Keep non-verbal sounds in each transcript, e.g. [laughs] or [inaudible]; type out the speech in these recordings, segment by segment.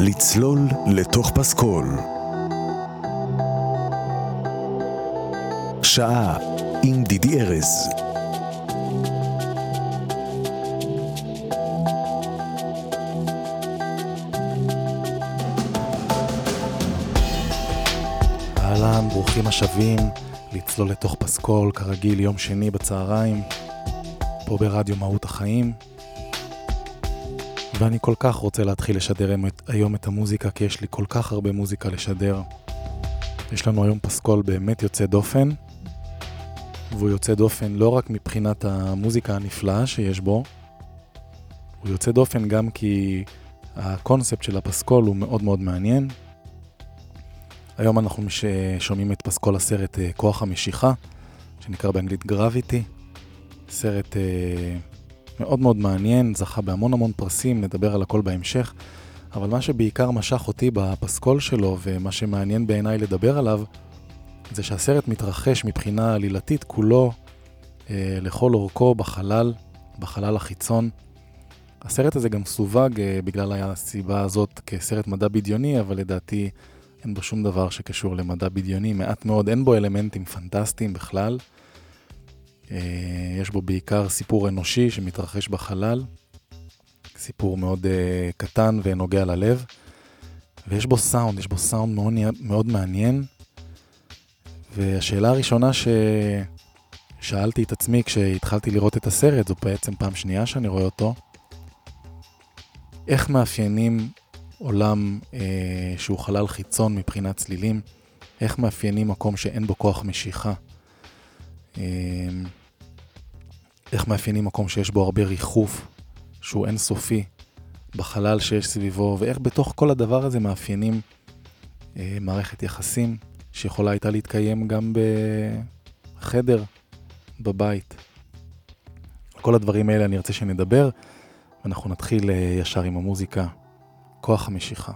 לצלול לתוך פסקול. שעה עם דידי ארז. אהלן, ברוכים השבים לצלול לתוך פסקול, כרגיל יום שני בצהריים, פה ברדיו מהות החיים. ואני כל כך רוצה להתחיל לשדר היום את המוזיקה, כי יש לי כל כך הרבה מוזיקה לשדר. יש לנו היום פסקול באמת יוצא דופן, והוא יוצא דופן לא רק מבחינת המוזיקה הנפלאה שיש בו, הוא יוצא דופן גם כי הקונספט של הפסקול הוא מאוד מאוד מעניין. היום אנחנו שומעים את פסקול הסרט אה, כוח המשיכה, שנקרא באנגלית גרביטי. סרט אה, מאוד מאוד מעניין, זכה בהמון המון פרסים, נדבר על הכל בהמשך. אבל מה שבעיקר משך אותי בפסקול שלו, ומה שמעניין בעיניי לדבר עליו, זה שהסרט מתרחש מבחינה עלילתית כולו אה, לכל אורכו בחלל, בחלל החיצון. הסרט הזה גם סווג אה, בגלל הסיבה הזאת כסרט מדע בדיוני, אבל לדעתי אין בו שום דבר שקשור למדע בדיוני, מעט מאוד, אין בו אלמנטים פנטסטיים בכלל. אה, יש בו בעיקר סיפור אנושי שמתרחש בחלל, סיפור מאוד uh, קטן ונוגע ללב, ויש בו סאונד, יש בו סאונד מאוד, מאוד מעניין. והשאלה הראשונה ששאלתי את עצמי כשהתחלתי לראות את הסרט, זו בעצם פעם שנייה שאני רואה אותו, איך מאפיינים עולם אה, שהוא חלל חיצון מבחינת צלילים, איך מאפיינים מקום שאין בו כוח משיכה. אה, איך מאפיינים מקום שיש בו הרבה ריחוף, שהוא אינסופי, בחלל שיש סביבו, ואיך בתוך כל הדבר הזה מאפיינים אה, מערכת יחסים שיכולה הייתה להתקיים גם בחדר, בבית. כל הדברים האלה אני ארצה שנדבר, ואנחנו נתחיל אה, ישר עם המוזיקה. כוח המשיכה.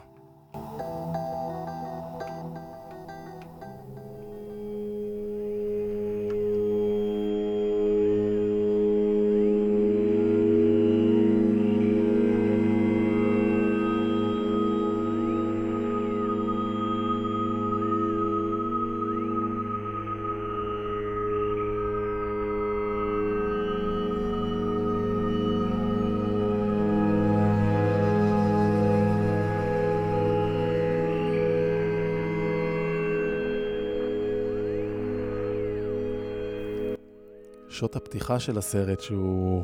שוט הפתיחה של הסרט, שהוא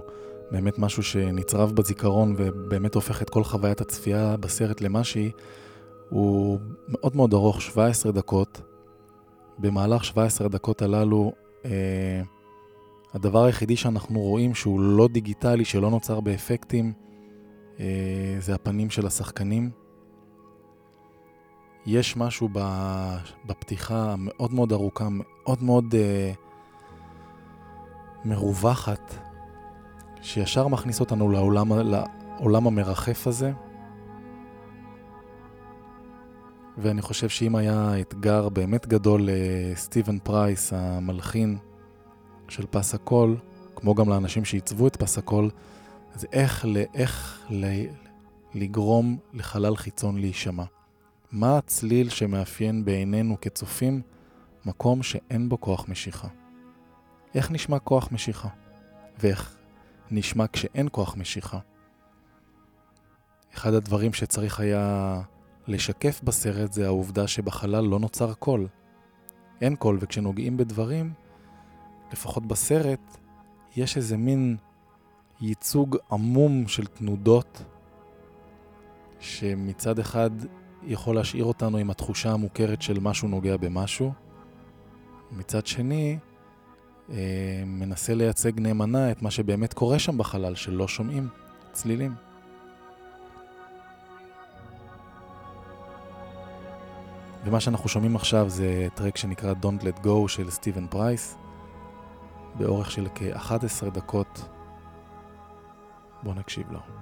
באמת משהו שנצרב בזיכרון ובאמת הופך את כל חוויית הצפייה בסרט למה שהיא, הוא מאוד מאוד ארוך, 17 דקות. במהלך 17 הדקות הללו, אה, הדבר היחידי שאנחנו רואים שהוא לא דיגיטלי, שלא נוצר באפקטים, אה, זה הפנים של השחקנים. יש משהו בפתיחה מאוד מאוד ארוכה, מאוד מאוד... אה, מרווחת, שישר מכניס אותנו לעולם, לעולם המרחף הזה. ואני חושב שאם היה אתגר באמת גדול לסטיבן פרייס, המלחין של פס הקול, כמו גם לאנשים שעיצבו את פס הקול, זה איך, איך לגרום לחלל חיצון להישמע. מה הצליל שמאפיין בעינינו כצופים מקום שאין בו כוח משיכה? איך נשמע כוח משיכה? ואיך נשמע כשאין כוח משיכה? אחד הדברים שצריך היה לשקף בסרט זה העובדה שבחלל לא נוצר קול. אין קול, וכשנוגעים בדברים, לפחות בסרט, יש איזה מין ייצוג עמום של תנודות, שמצד אחד יכול להשאיר אותנו עם התחושה המוכרת של משהו נוגע במשהו, מצד שני, מנסה לייצג נאמנה את מה שבאמת קורה שם בחלל, שלא שומעים צלילים. ומה שאנחנו שומעים עכשיו זה טרק שנקרא Don't Let Go של סטיבן פרייס, באורך של כ-11 דקות. בואו נקשיב לו.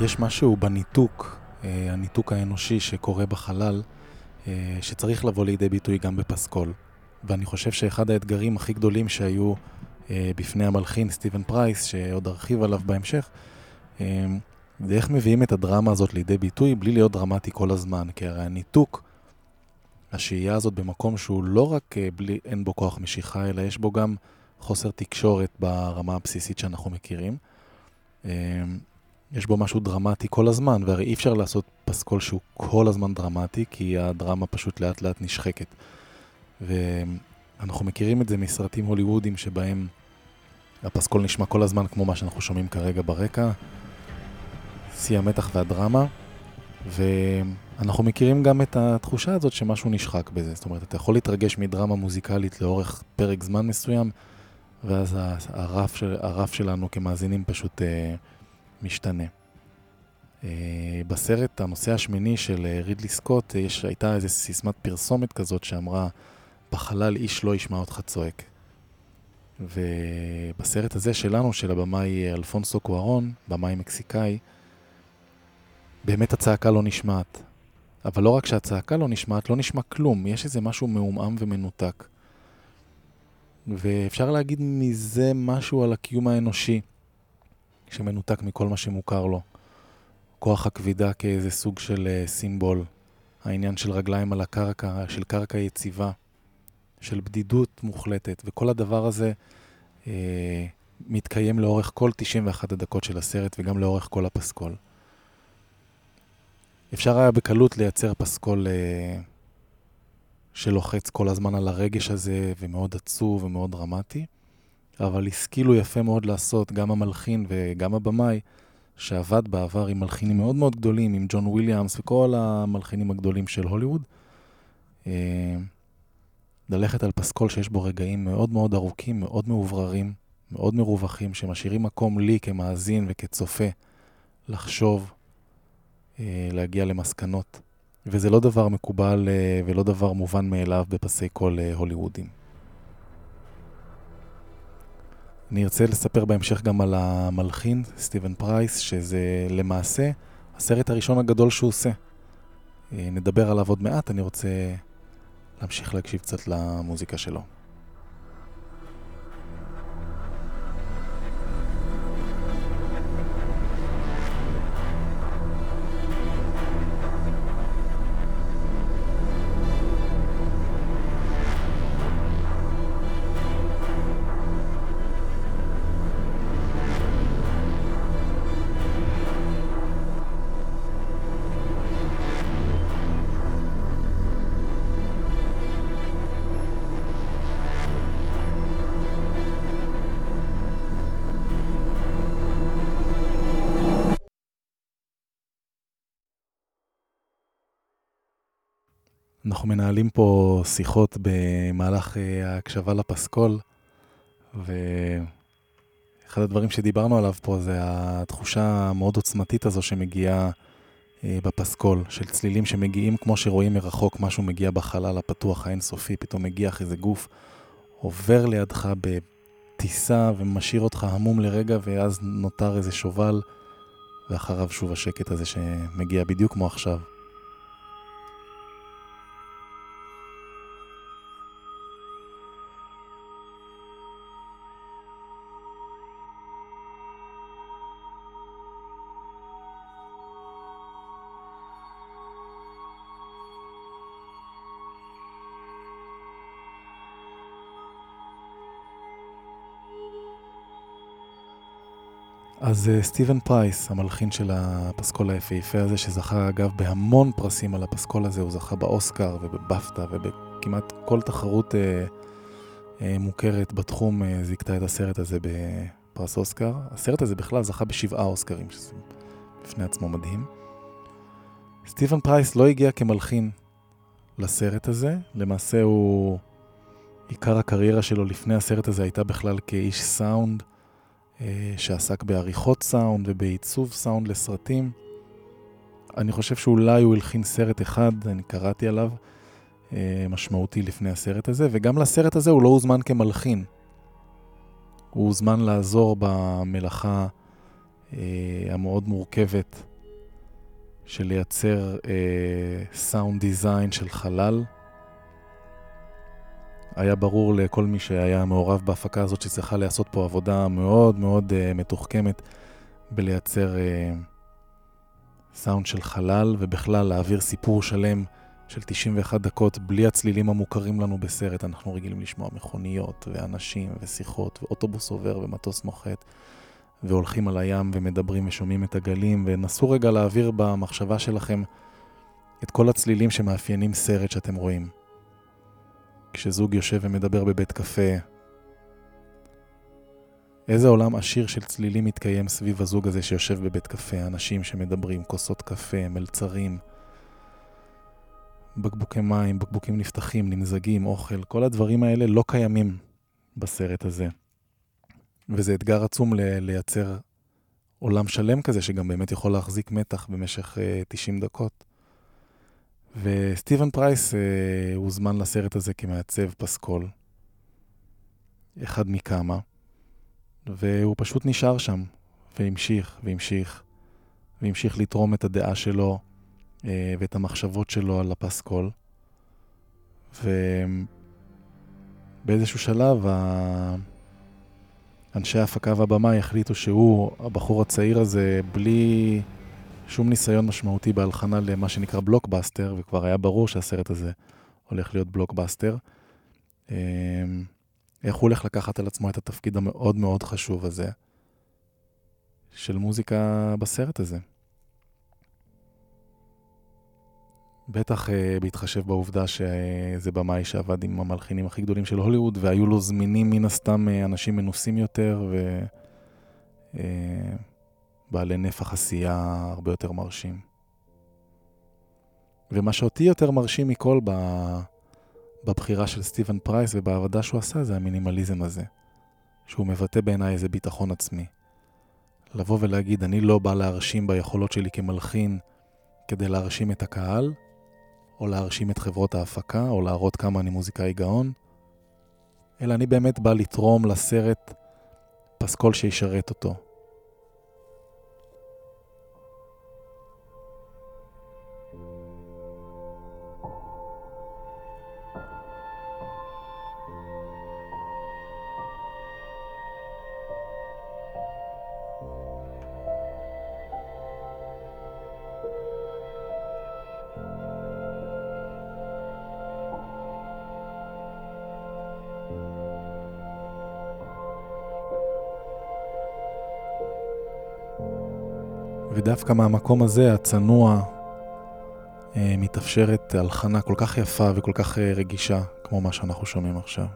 יש משהו בניתוק, אה, הניתוק האנושי שקורה בחלל, אה, שצריך לבוא לידי ביטוי גם בפסקול. ואני חושב שאחד האתגרים הכי גדולים שהיו אה, בפני המלחין סטיבן פרייס, שעוד ארחיב עליו בהמשך, זה איך מביאים את הדרמה הזאת לידי ביטוי בלי להיות דרמטי כל הזמן. כי הרי הניתוק, השהייה הזאת במקום שהוא לא רק בלי, אין בו כוח משיכה, אלא יש בו גם חוסר תקשורת ברמה הבסיסית שאנחנו מכירים. יש בו משהו דרמטי כל הזמן, והרי אי אפשר לעשות פסקול שהוא כל הזמן דרמטי, כי הדרמה פשוט לאט לאט נשחקת. ואנחנו מכירים את זה מסרטים הוליוודיים שבהם הפסקול נשמע כל הזמן כמו מה שאנחנו שומעים כרגע ברקע, שיא המתח והדרמה, ואנחנו מכירים גם את התחושה הזאת שמשהו נשחק בזה. זאת אומרת, אתה יכול להתרגש מדרמה מוזיקלית לאורך פרק זמן מסוים, ואז הרף, של, הרף שלנו כמאזינים פשוט... אה, משתנה. Uh, בסרט הנושא השמיני של uh, רידלי סקוט, uh, יש, הייתה איזו סיסמת פרסומת כזאת שאמרה, בחלל איש לא ישמע אותך צועק. ובסרט הזה שלנו, של הבמאי אלפונסו קוארון, במאי מקסיקאי, באמת הצעקה לא נשמעת. אבל לא רק שהצעקה לא נשמעת, לא נשמע כלום, יש איזה משהו מעומעם ומנותק. ואפשר להגיד מזה משהו על הקיום האנושי. שמנותק מכל מה שמוכר לו. כוח הכבידה כאיזה סוג של uh, סימבול. העניין של רגליים על הקרקע, של קרקע יציבה, של בדידות מוחלטת, וכל הדבר הזה uh, מתקיים לאורך כל 91 הדקות של הסרט וגם לאורך כל הפסקול. אפשר היה בקלות לייצר פסקול uh, שלוחץ כל הזמן על הרגש הזה, ומאוד עצוב ומאוד דרמטי. אבל השכילו יפה מאוד לעשות, גם המלחין וגם הבמאי, שעבד בעבר עם מלחינים מאוד מאוד גדולים, עם ג'ון וויליאמס וכל המלחינים הגדולים של הוליווד, אה, ללכת על פסקול שיש בו רגעים מאוד מאוד ארוכים, מאוד מאובררים, מאוד מרווחים, שמשאירים מקום לי כמאזין וכצופה לחשוב, אה, להגיע למסקנות. וזה לא דבר מקובל אה, ולא דבר מובן מאליו בפסי קול הוליוודים. אני ארצה לספר בהמשך גם על המלחין, סטיבן פרייס, שזה למעשה הסרט הראשון הגדול שהוא עושה. אה, נדבר עליו עוד מעט, אני רוצה להמשיך להקשיב קצת למוזיקה שלו. אנחנו מנהלים פה שיחות במהלך אה, ההקשבה לפסקול, ואחד הדברים שדיברנו עליו פה זה התחושה המאוד עוצמתית הזו שמגיעה אה, בפסקול, של צלילים שמגיעים כמו שרואים מרחוק, משהו מגיע בחלל הפתוח האינסופי, פתאום מגיע איזה גוף, עובר לידך בטיסה ומשאיר אותך המום לרגע, ואז נותר איזה שובל, ואחריו שוב השקט הזה שמגיע בדיוק כמו עכשיו. אז אה, סטיבן פרייס, המלחין של הפסקול היפהפה הזה, שזכה אגב בהמון פרסים על הפסקול הזה, הוא זכה באוסקר ובבפטה ובכמעט כל תחרות אה, אה, מוכרת בתחום אה, זיכתה את הסרט הזה בפרס אוסקר. הסרט הזה בכלל זכה בשבעה אוסקרים, שזה בפני עצמו מדהים. סטיבן פרייס לא הגיע כמלחין לסרט הזה, למעשה הוא... עיקר הקריירה שלו לפני הסרט הזה הייתה בכלל כאיש סאונד. אה, שעסק בעריכות סאונד ובעיצוב סאונד לסרטים. אני חושב שאולי הוא הלחין סרט אחד, אני קראתי עליו, אה, משמעותי לפני הסרט הזה, וגם לסרט הזה הוא לא הוזמן כמלחין. הוא הוזמן לעזור במלאכה אה, המאוד מורכבת של לייצר סאונד דיזיין של חלל. היה ברור לכל מי שהיה מעורב בהפקה הזאת שצריכה לעשות פה עבודה מאוד מאוד uh, מתוחכמת בלייצר uh, סאונד של חלל ובכלל להעביר סיפור שלם של 91 דקות בלי הצלילים המוכרים לנו בסרט. אנחנו רגילים לשמוע מכוניות ואנשים ושיחות ואוטובוס עובר ומטוס נוחת והולכים על הים ומדברים ושומעים את הגלים ונסו רגע להעביר במחשבה שלכם את כל הצלילים שמאפיינים סרט שאתם רואים. כשזוג יושב ומדבר בבית קפה, איזה עולם עשיר של צלילים מתקיים סביב הזוג הזה שיושב בבית קפה, אנשים שמדברים, כוסות קפה, מלצרים, בקבוקי מים, בקבוקים נפתחים, נמזגים, אוכל, כל הדברים האלה לא קיימים בסרט הזה. וזה אתגר עצום ל- לייצר עולם שלם כזה, שגם באמת יכול להחזיק מתח במשך uh, 90 דקות. וסטיבן פרייס uh, הוזמן לסרט הזה כמעצב פסקול, אחד מכמה, והוא פשוט נשאר שם, והמשיך, והמשיך, והמשיך לתרום את הדעה שלו uh, ואת המחשבות שלו על הפסקול. ובאיזשהו שלב, ה... אנשי ההפקה והבמה החליטו שהוא, הבחור הצעיר הזה, בלי שום ניסיון משמעותי בהלחנה למה שנקרא בלוקבאסטר, וכבר היה ברור שהסרט הזה הולך להיות בלוקבאסטר, אמ, איך הוא הולך לקחת על עצמו את התפקיד המאוד מאוד חשוב הזה של מוזיקה בסרט הזה. בטח uh, בהתחשב בעובדה שזה במאי שעבד עם המלחינים הכי גדולים של הוליווד, והיו לו זמינים מן הסתם uh, אנשים מנוסים יותר, ובעלי uh, נפח עשייה הרבה יותר מרשים. ומה שאותי יותר מרשים מכל ב... בבחירה של סטיבן פרייס ובעבודה שהוא עשה, זה המינימליזם הזה. שהוא מבטא בעיניי איזה ביטחון עצמי. לבוא ולהגיד, אני לא בא להרשים ביכולות שלי כמלחין כדי להרשים את הקהל, או להרשים את חברות ההפקה, או להראות כמה אני מוזיקאי גאון, אלא אני באמת בא לתרום לסרט פסקול שישרת אותו. ודווקא מהמקום הזה, הצנוע, אה, מתאפשרת הלחנה כל כך יפה וכל כך אה, רגישה, כמו מה שאנחנו שומעים עכשיו.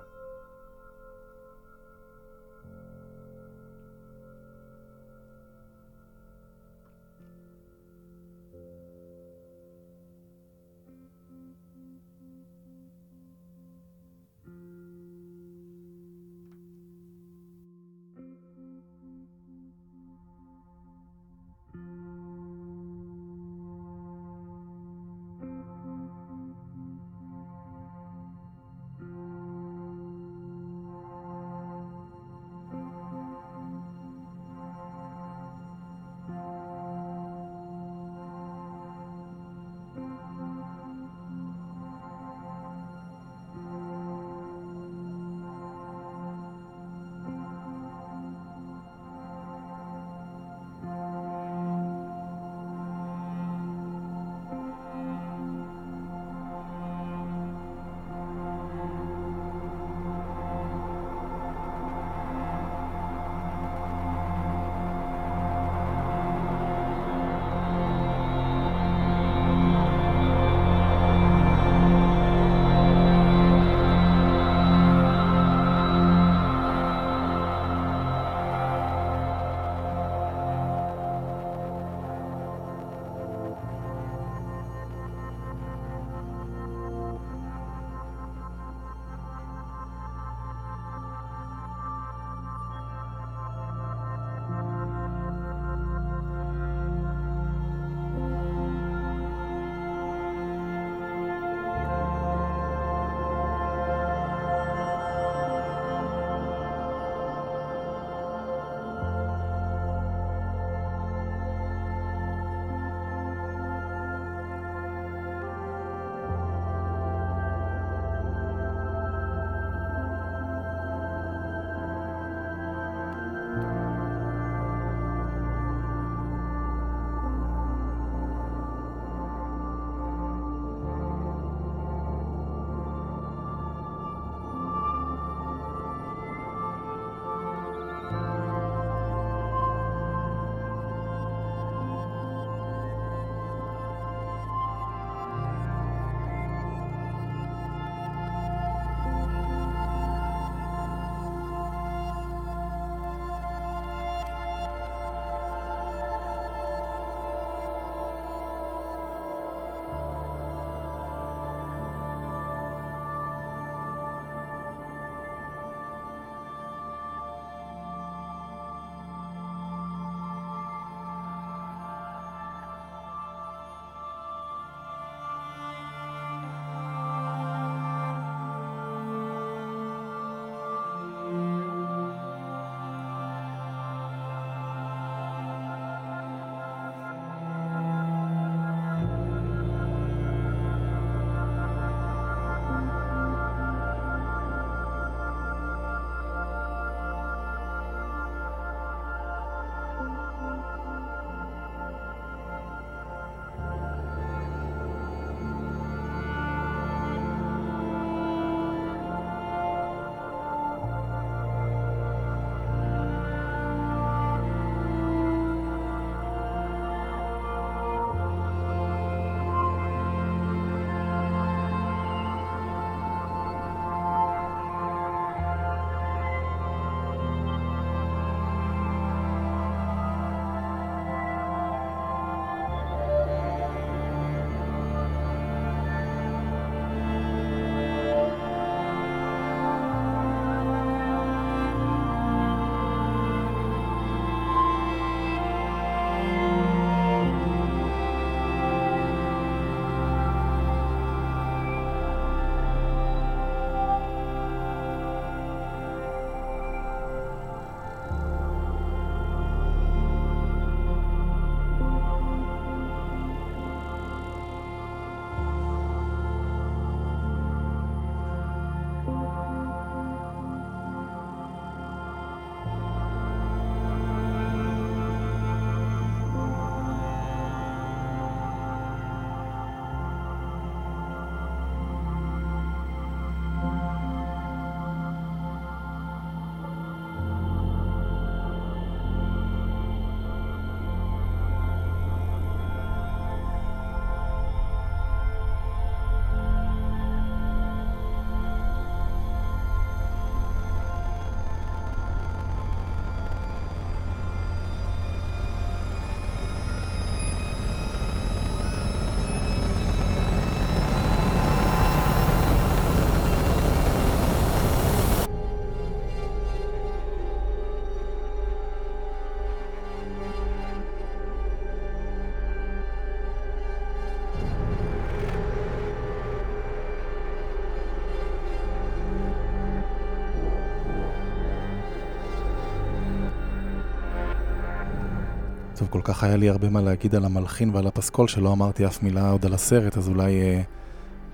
וכל כך היה לי הרבה מה להגיד על המלחין ועל הפסקול שלא אמרתי אף מילה עוד על הסרט, אז אולי אה,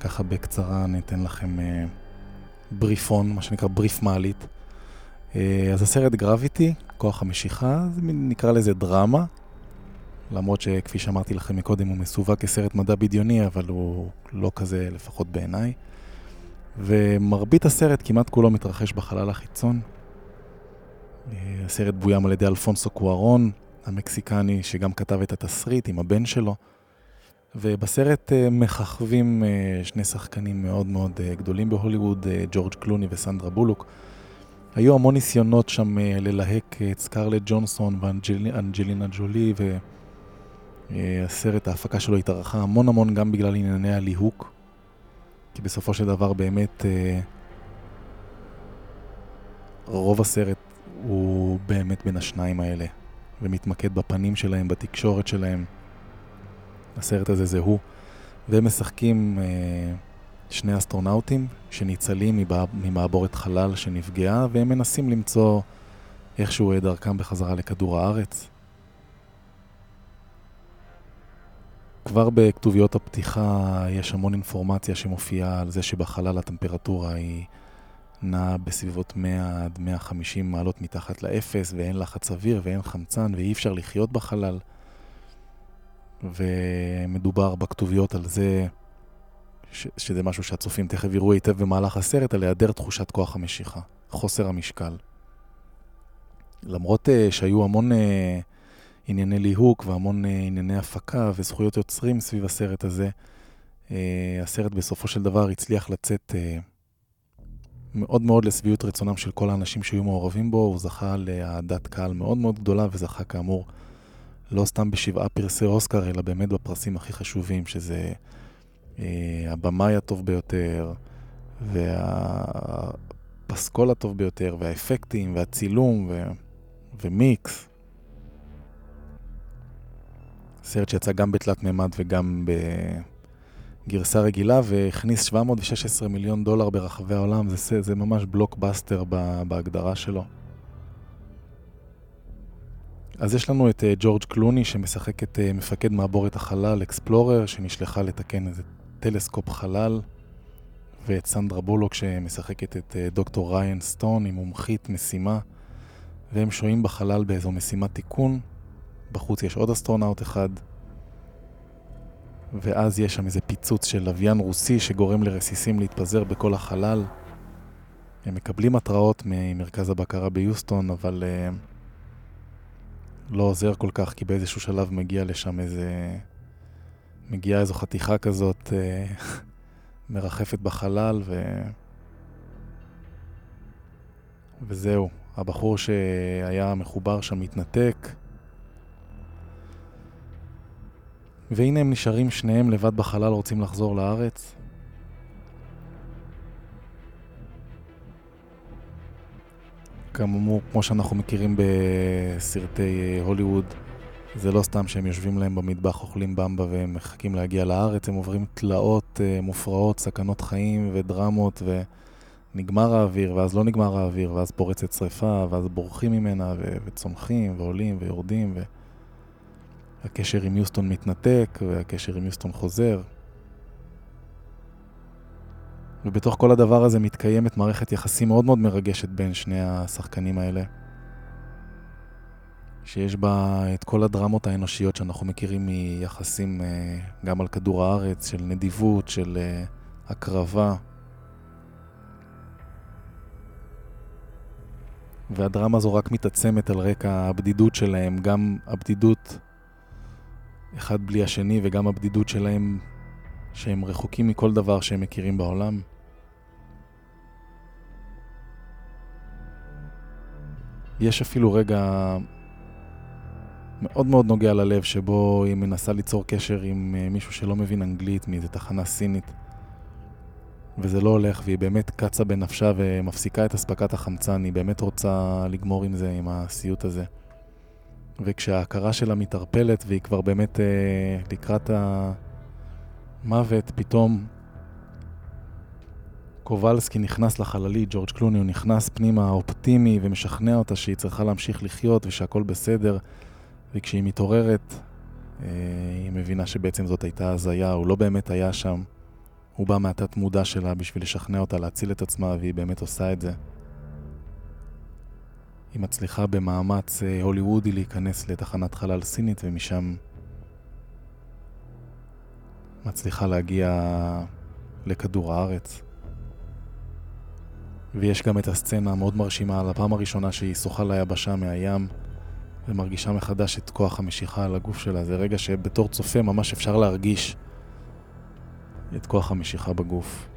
ככה בקצרה ניתן לכם אה, בריפון, מה שנקרא בריף מעלית. אה, אז הסרט גרביטי, כוח המשיכה, נקרא לזה דרמה, למרות שכפי שאמרתי לכם מקודם הוא מסווג כסרט מדע בדיוני, אבל הוא לא כזה לפחות בעיניי. ומרבית הסרט כמעט כולו מתרחש בחלל החיצון. אה, הסרט בוים על ידי אלפונסו קוארון, המקסיקני שגם כתב את התסריט עם הבן שלו. ובסרט אה, מככבים אה, שני שחקנים מאוד מאוד גדולים בהוליווד, ג'ורג' קלוני וסנדרה בולוק. היו המון ניסיונות שם ללהק את סקרלט ג'ונסון ואנג'לינה ג'ולי, והסרט, ההפקה שלו התארכה המון המון גם בגלל ענייני הליהוק. כי בסופו של דבר באמת רוב הסרט הוא באמת בין השניים האלה, ומתמקד בפנים שלהם, בתקשורת שלהם. הסרט הזה זה הוא. והם משחקים אה, שני אסטרונאוטים שניצלים ממעבורת חלל שנפגעה, והם מנסים למצוא איכשהו את דרכם בחזרה לכדור הארץ. כבר בכתוביות הפתיחה יש המון אינפורמציה שמופיעה על זה שבחלל הטמפרטורה היא נעה בסביבות 100 עד 150 מעלות מתחת לאפס, ואין לחץ אוויר ואין חמצן ואי אפשר לחיות בחלל. ומדובר בכתוביות על זה, ש- שזה משהו שהצופים תכף יראו היטב במהלך הסרט, על היעדר תחושת כוח המשיכה, חוסר המשקל. למרות uh, שהיו המון uh, ענייני ליהוק והמון uh, ענייני הפקה וזכויות יוצרים סביב הסרט הזה, uh, הסרט בסופו של דבר הצליח לצאת... Uh, מאוד מאוד לשביעות רצונם של כל האנשים שהיו מעורבים בו, הוא זכה לאהדת קהל מאוד מאוד גדולה וזכה כאמור לא סתם בשבעה פרסי אוסקר, אלא באמת בפרסים הכי חשובים, שזה אה, הבמאי הטוב ביותר, והפסקול הטוב ביותר, והאפקטים, והצילום, ו... ומיקס. סרט שיצא גם בתלת מימד וגם ב... גרסה רגילה והכניס 716 מיליון דולר ברחבי העולם, זה, זה ממש בלוקבאסטר בהגדרה שלו. אז יש לנו את אה, ג'ורג' קלוני שמשחק את אה, מפקד מעבורת החלל, אקספלורר, שנשלחה לתקן איזה טלסקופ חלל, ואת סנדרה בולוק שמשחקת את אה, דוקטור ריין סטון, היא מומחית משימה, והם שוהים בחלל באיזו משימת תיקון. בחוץ יש עוד אסטרונאוט אחד, ואז יש שם איזה פיצוץ של לוויין רוסי שגורם לרסיסים להתפזר בכל החלל. הם מקבלים התראות ממרכז הבקרה ביוסטון, אבל uh, לא עוזר כל כך, כי באיזשהו שלב מגיע לשם איזה... מגיעה איזו חתיכה כזאת uh, [laughs] מרחפת בחלל, ו... וזהו. הבחור שהיה מחובר שם מתנתק. והנה הם נשארים שניהם לבד בחלל, רוצים לחזור לארץ. כאמור, כמו שאנחנו מכירים בסרטי אה, הוליווד, זה לא סתם שהם יושבים להם במטבח, אוכלים במבה והם מחכים להגיע לארץ, הם עוברים תלאות אה, מופרעות, סכנות חיים ודרמות, ונגמר האוויר, ואז לא נגמר האוויר, ואז פורצת שריפה, ואז בורחים ממנה, וצומחים, ועולים, ויורדים, ו... הקשר עם יוסטון מתנתק, והקשר עם יוסטון חוזר. ובתוך כל הדבר הזה מתקיימת מערכת יחסים מאוד מאוד מרגשת בין שני השחקנים האלה. שיש בה את כל הדרמות האנושיות שאנחנו מכירים מיחסים אה, גם על כדור הארץ, של נדיבות, של אה, הקרבה. והדרמה הזו רק מתעצמת על רקע הבדידות שלהם, גם הבדידות אחד בלי השני וגם הבדידות שלהם שהם רחוקים מכל דבר שהם מכירים בעולם. יש אפילו רגע מאוד מאוד נוגע ללב שבו היא מנסה ליצור קשר עם אה, מישהו שלא מבין אנגלית מאיזה תחנה סינית וזה לא הולך והיא באמת קצה בנפשה ומפסיקה את אספקת החמצן, היא באמת רוצה לגמור עם זה, עם הסיוט הזה. וכשההכרה שלה מתערפלת והיא כבר באמת אה, לקראת המוות, פתאום קובלסקי נכנס לחללי, ג'ורג' קלוני, הוא נכנס פנימה אופטימי ומשכנע אותה שהיא צריכה להמשיך לחיות ושהכול בסדר, וכשהיא מתעוררת, אה, היא מבינה שבעצם זאת הייתה הזיה, הוא לא באמת היה שם. הוא בא מהתת מודע שלה בשביל לשכנע אותה להציל את עצמה, והיא באמת עושה את זה. היא מצליחה במאמץ אה, הוליוודי להיכנס לתחנת חלל סינית, ומשם מצליחה להגיע לכדור הארץ. ויש גם את הסצנה המאוד מרשימה על הפעם הראשונה שהיא שוחה ליבשה מהים ומרגישה מחדש את כוח המשיכה על הגוף שלה. זה רגע שבתור צופה ממש אפשר להרגיש את כוח המשיכה בגוף.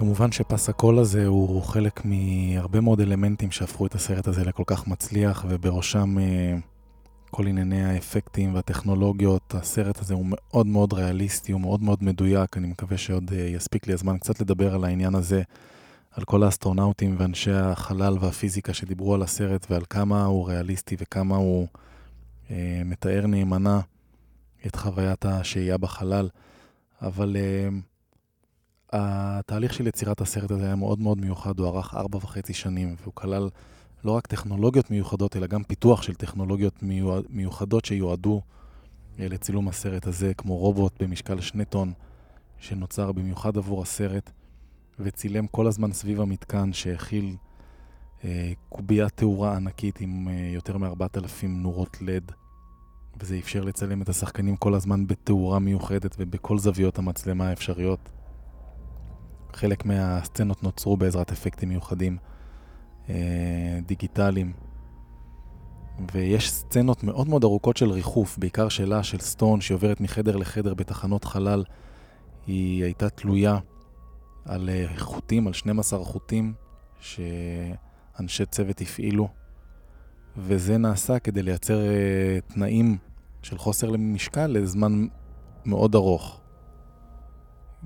כמובן שפס הקול הזה הוא חלק מהרבה מאוד אלמנטים שהפכו את הסרט הזה לכל כך מצליח, ובראשם אה, כל ענייני האפקטים והטכנולוגיות. הסרט הזה הוא מאוד מאוד ריאליסטי, הוא מאוד מאוד מדויק. אני מקווה שעוד אה, יספיק לי הזמן קצת לדבר על העניין הזה, על כל האסטרונאוטים ואנשי החלל והפיזיקה שדיברו על הסרט ועל כמה הוא ריאליסטי וכמה הוא אה, מתאר נאמנה את חוויית השהייה בחלל. אבל... אה, התהליך של יצירת הסרט הזה היה מאוד מאוד מיוחד, הוא ארך ארבע וחצי שנים, והוא כלל לא רק טכנולוגיות מיוחדות, אלא גם פיתוח של טכנולוגיות מיוחדות שיועדו אה, לצילום הסרט הזה, כמו רובוט במשקל שני טון, שנוצר במיוחד עבור הסרט, וצילם כל הזמן סביב המתקן שהכיל אה, קוביית תאורה ענקית עם אה, יותר מ-4,000 נורות לד, וזה אפשר לצלם את השחקנים כל הזמן בתאורה מיוחדת ובכל זוויות המצלמה האפשריות. חלק מהסצנות נוצרו בעזרת אפקטים מיוחדים אה, דיגיטליים. ויש סצנות מאוד מאוד ארוכות של ריחוף, בעיקר שלה, של סטון, שהיא עוברת מחדר לחדר בתחנות חלל. היא הייתה תלויה על אה, חוטים, על 12 חוטים שאנשי צוות הפעילו, וזה נעשה כדי לייצר אה, תנאים של חוסר למשקל לזמן מאוד ארוך.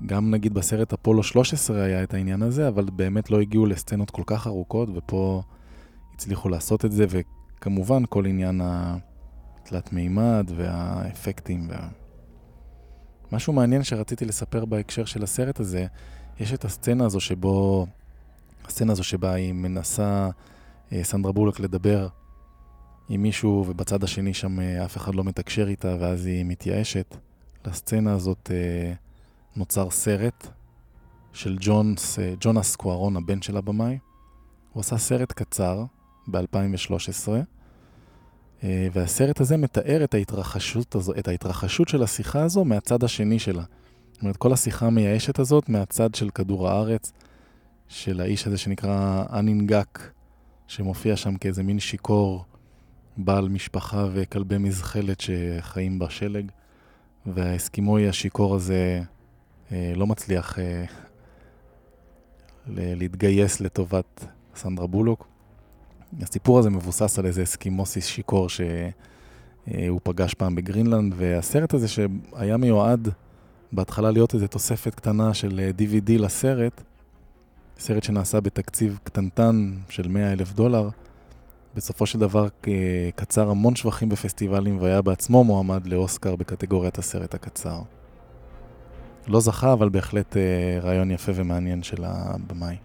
גם נגיד בסרט אפולו 13 היה את העניין הזה, אבל באמת לא הגיעו לסצנות כל כך ארוכות, ופה הצליחו לעשות את זה, וכמובן כל עניין התלת מימד והאפקטים. וה... משהו מעניין שרציתי לספר בהקשר של הסרט הזה, יש את הסצנה הזו שבו, הסצנה הזו שבה היא מנסה, אה, סנדרה בולוק, לדבר עם מישהו, ובצד השני שם אה, אף אחד לא מתקשר איתה, ואז היא מתייאשת. לסצנה הזאת... אה, נוצר סרט של ג'ונס, אה, ג'ונס קוארון, הבן של הבמאי. הוא עשה סרט קצר ב-2013, אה, והסרט הזה מתאר את ההתרחשות, הזו, את ההתרחשות של השיחה הזו מהצד השני שלה. זאת אומרת, כל השיחה המייאשת הזאת מהצד של כדור הארץ, של האיש הזה שנקרא אנינגק, שמופיע שם כאיזה מין שיכור, בעל משפחה וכלבי מזחלת שחיים בשלג, והאסקימוי השיכור הזה לא מצליח אה, להתגייס לטובת סנדרה בולוק. הסיפור הזה מבוסס על איזה אסקימוסיס שיכור שהוא פגש פעם בגרינלנד, והסרט הזה שהיה מיועד בהתחלה להיות איזו תוספת קטנה של DVD אה, לסרט, סרט שנעשה בתקציב קטנטן של 100 אלף דולר, בסופו של דבר קצר המון שבחים בפסטיבלים והיה בעצמו מועמד לאוסקר בקטגוריית הסרט הקצר. לא זכה, אבל בהחלט אה, רעיון יפה ומעניין של הבמאי.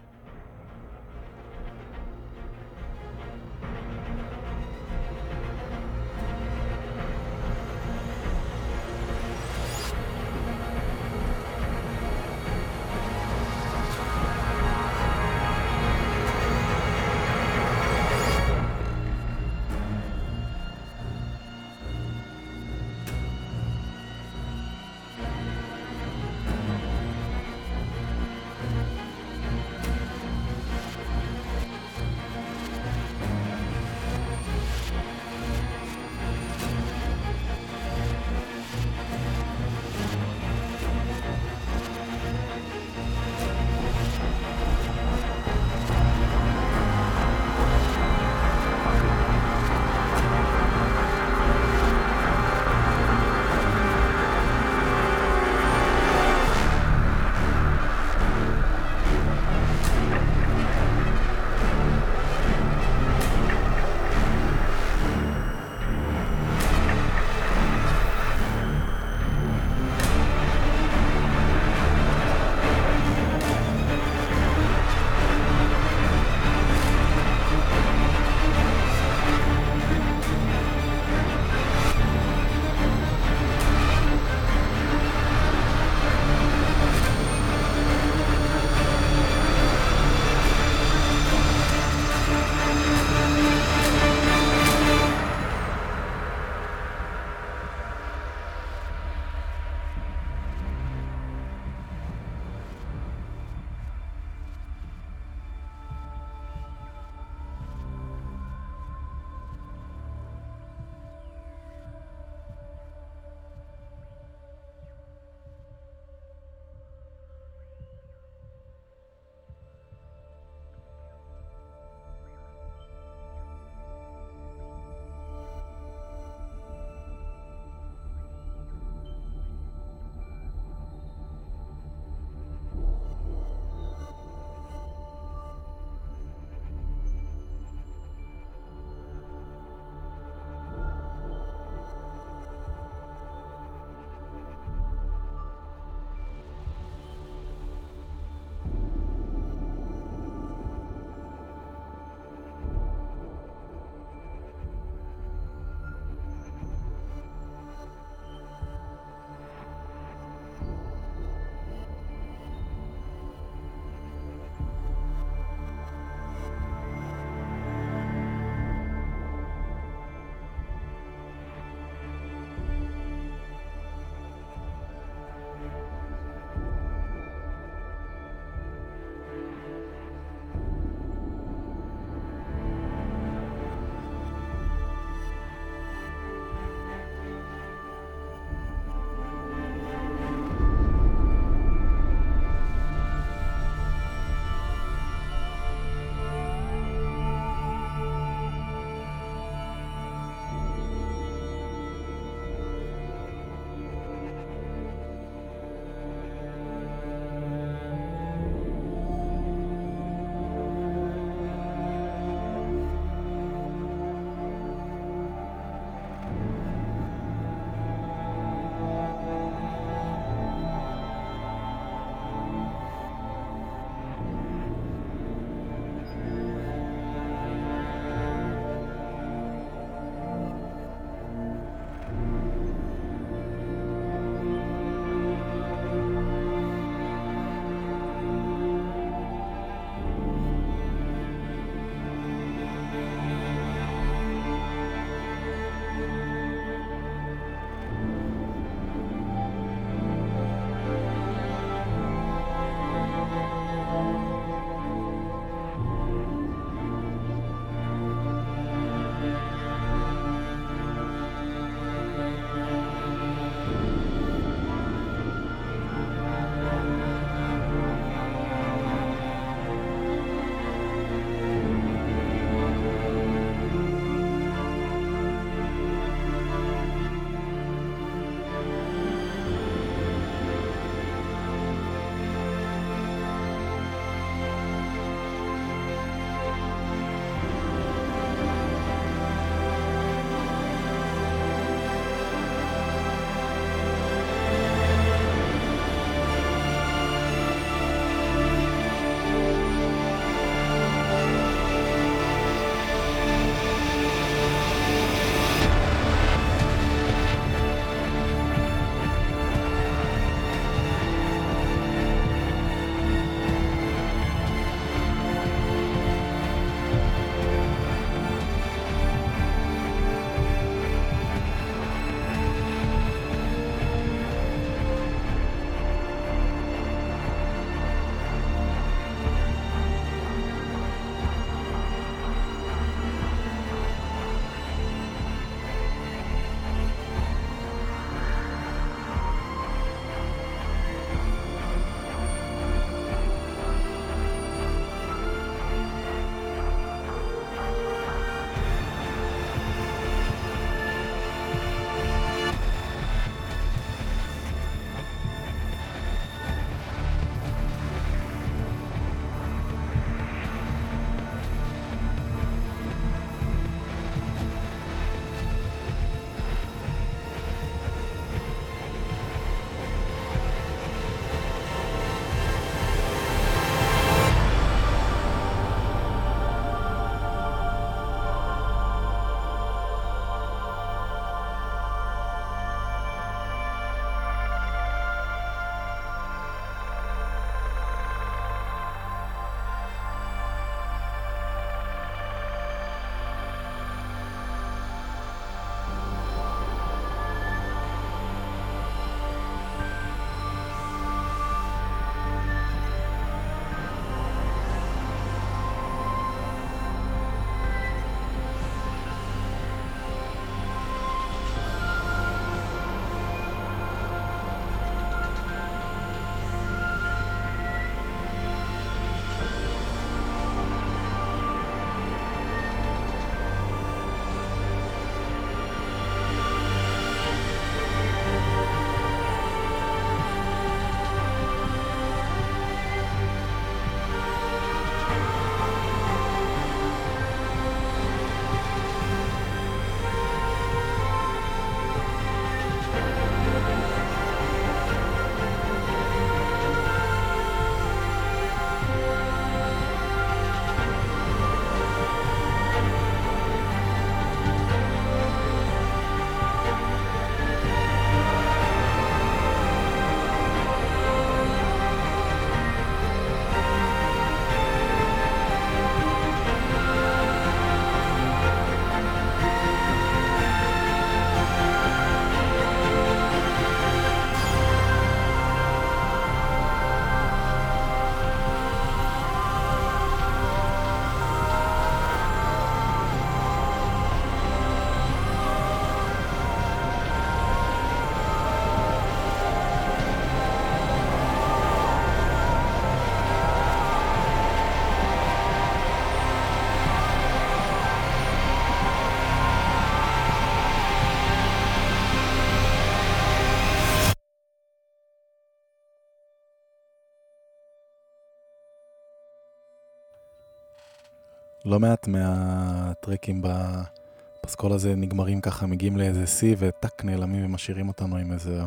לא מעט מהטרקים בפסקול הזה נגמרים ככה, מגיעים לאיזה שיא וטאק נעלמים ומשאירים אותנו עם איזה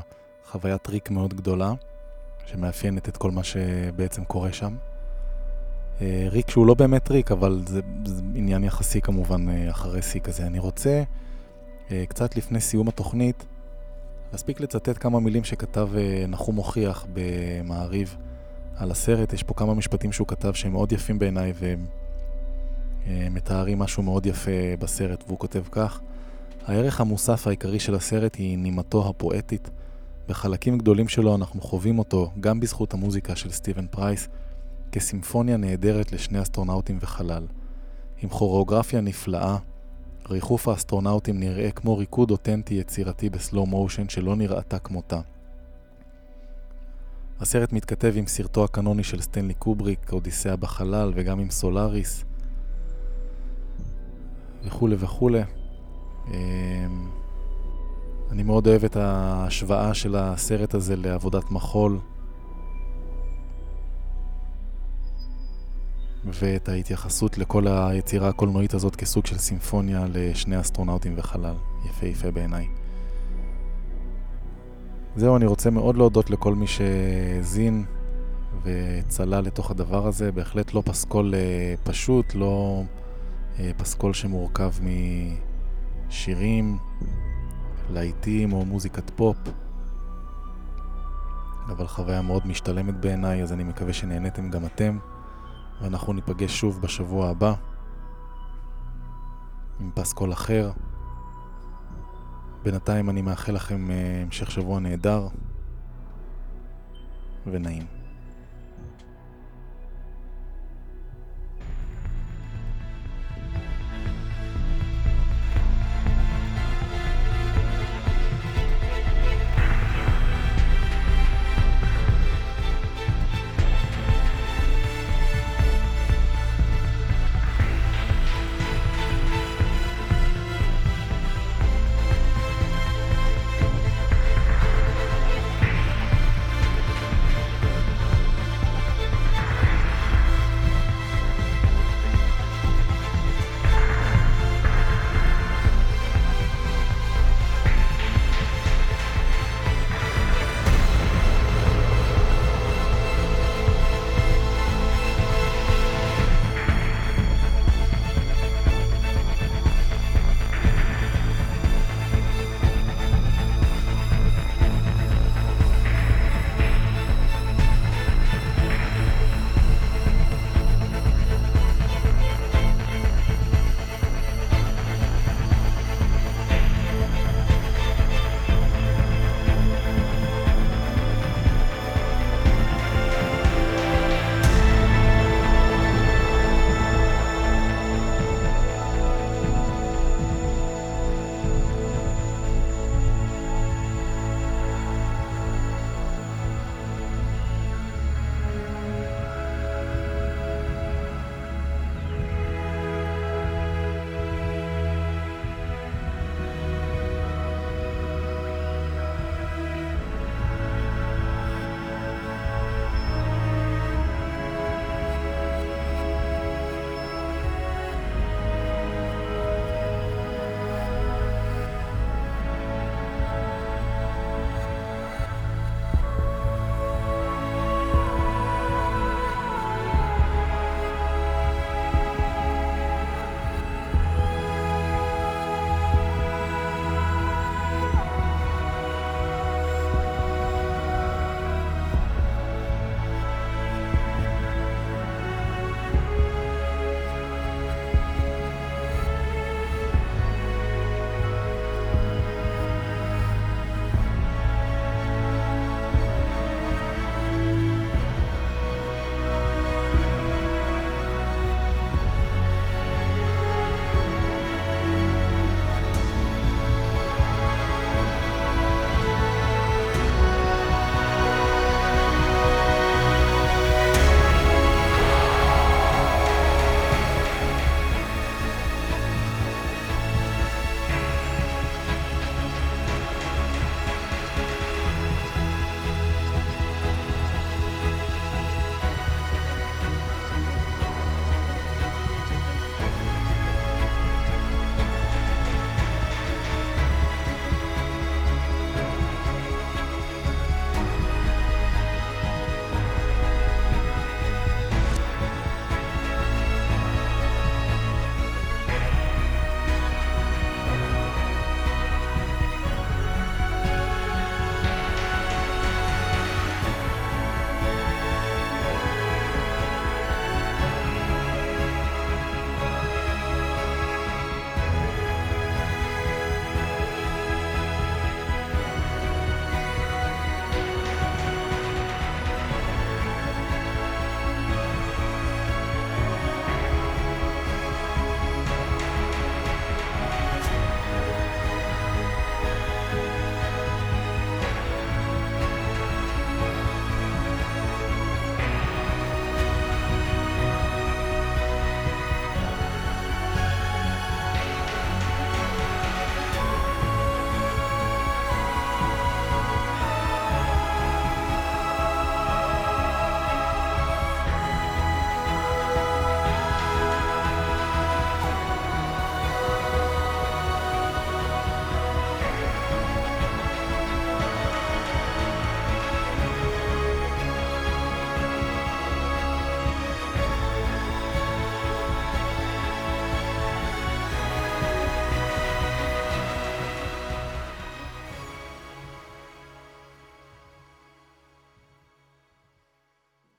חוויית ריק מאוד גדולה, שמאפיינת את כל מה שבעצם קורה שם. אה, ריק שהוא לא באמת ריק, אבל זה, זה עניין יחסי כמובן אה, אחרי שיא כזה. אני רוצה, אה, קצת לפני סיום התוכנית, להספיק לצטט כמה מילים שכתב נחום מוכיח במעריב על הסרט. יש פה כמה משפטים שהוא כתב שהם מאוד יפים בעיניי ומתארים משהו מאוד יפה בסרט, והוא כותב כך: הערך המוסף העיקרי של הסרט היא נימתו הפואטית. בחלקים גדולים שלו אנחנו חווים אותו גם בזכות המוזיקה של סטיבן פרייס, כסימפוניה נהדרת לשני אסטרונאוטים וחלל. עם כוריאוגרפיה נפלאה, ריחוף האסטרונאוטים נראה כמו ריקוד אותנטי יצירתי ב slow motion שלא נראתה כמותה. הסרט מתכתב עם סרטו הקנוני של סטנלי קובריק, אודיסאה בחלל, וגם עם סולאריס, וכולי וכולי. אמ, אני מאוד אוהב את ההשוואה של הסרט הזה לעבודת מחול, ואת ההתייחסות לכל היצירה הקולנועית הזאת כסוג של סימפוניה לשני אסטרונאוטים וחלל. יפהפה בעיניי. זהו, אני רוצה מאוד להודות לכל מי שהאזין וצלל לתוך הדבר הזה. בהחלט לא פסקול אה, פשוט, לא פסקול שמורכב משירים, להיטים או מוזיקת פופ. אבל חוויה מאוד משתלמת בעיניי, אז אני מקווה שנהניתם גם אתם. ואנחנו ניפגש שוב בשבוע הבא עם פסקול אחר. בינתיים אני מאחל לכם אה, המשך שבוע נהדר ונעים.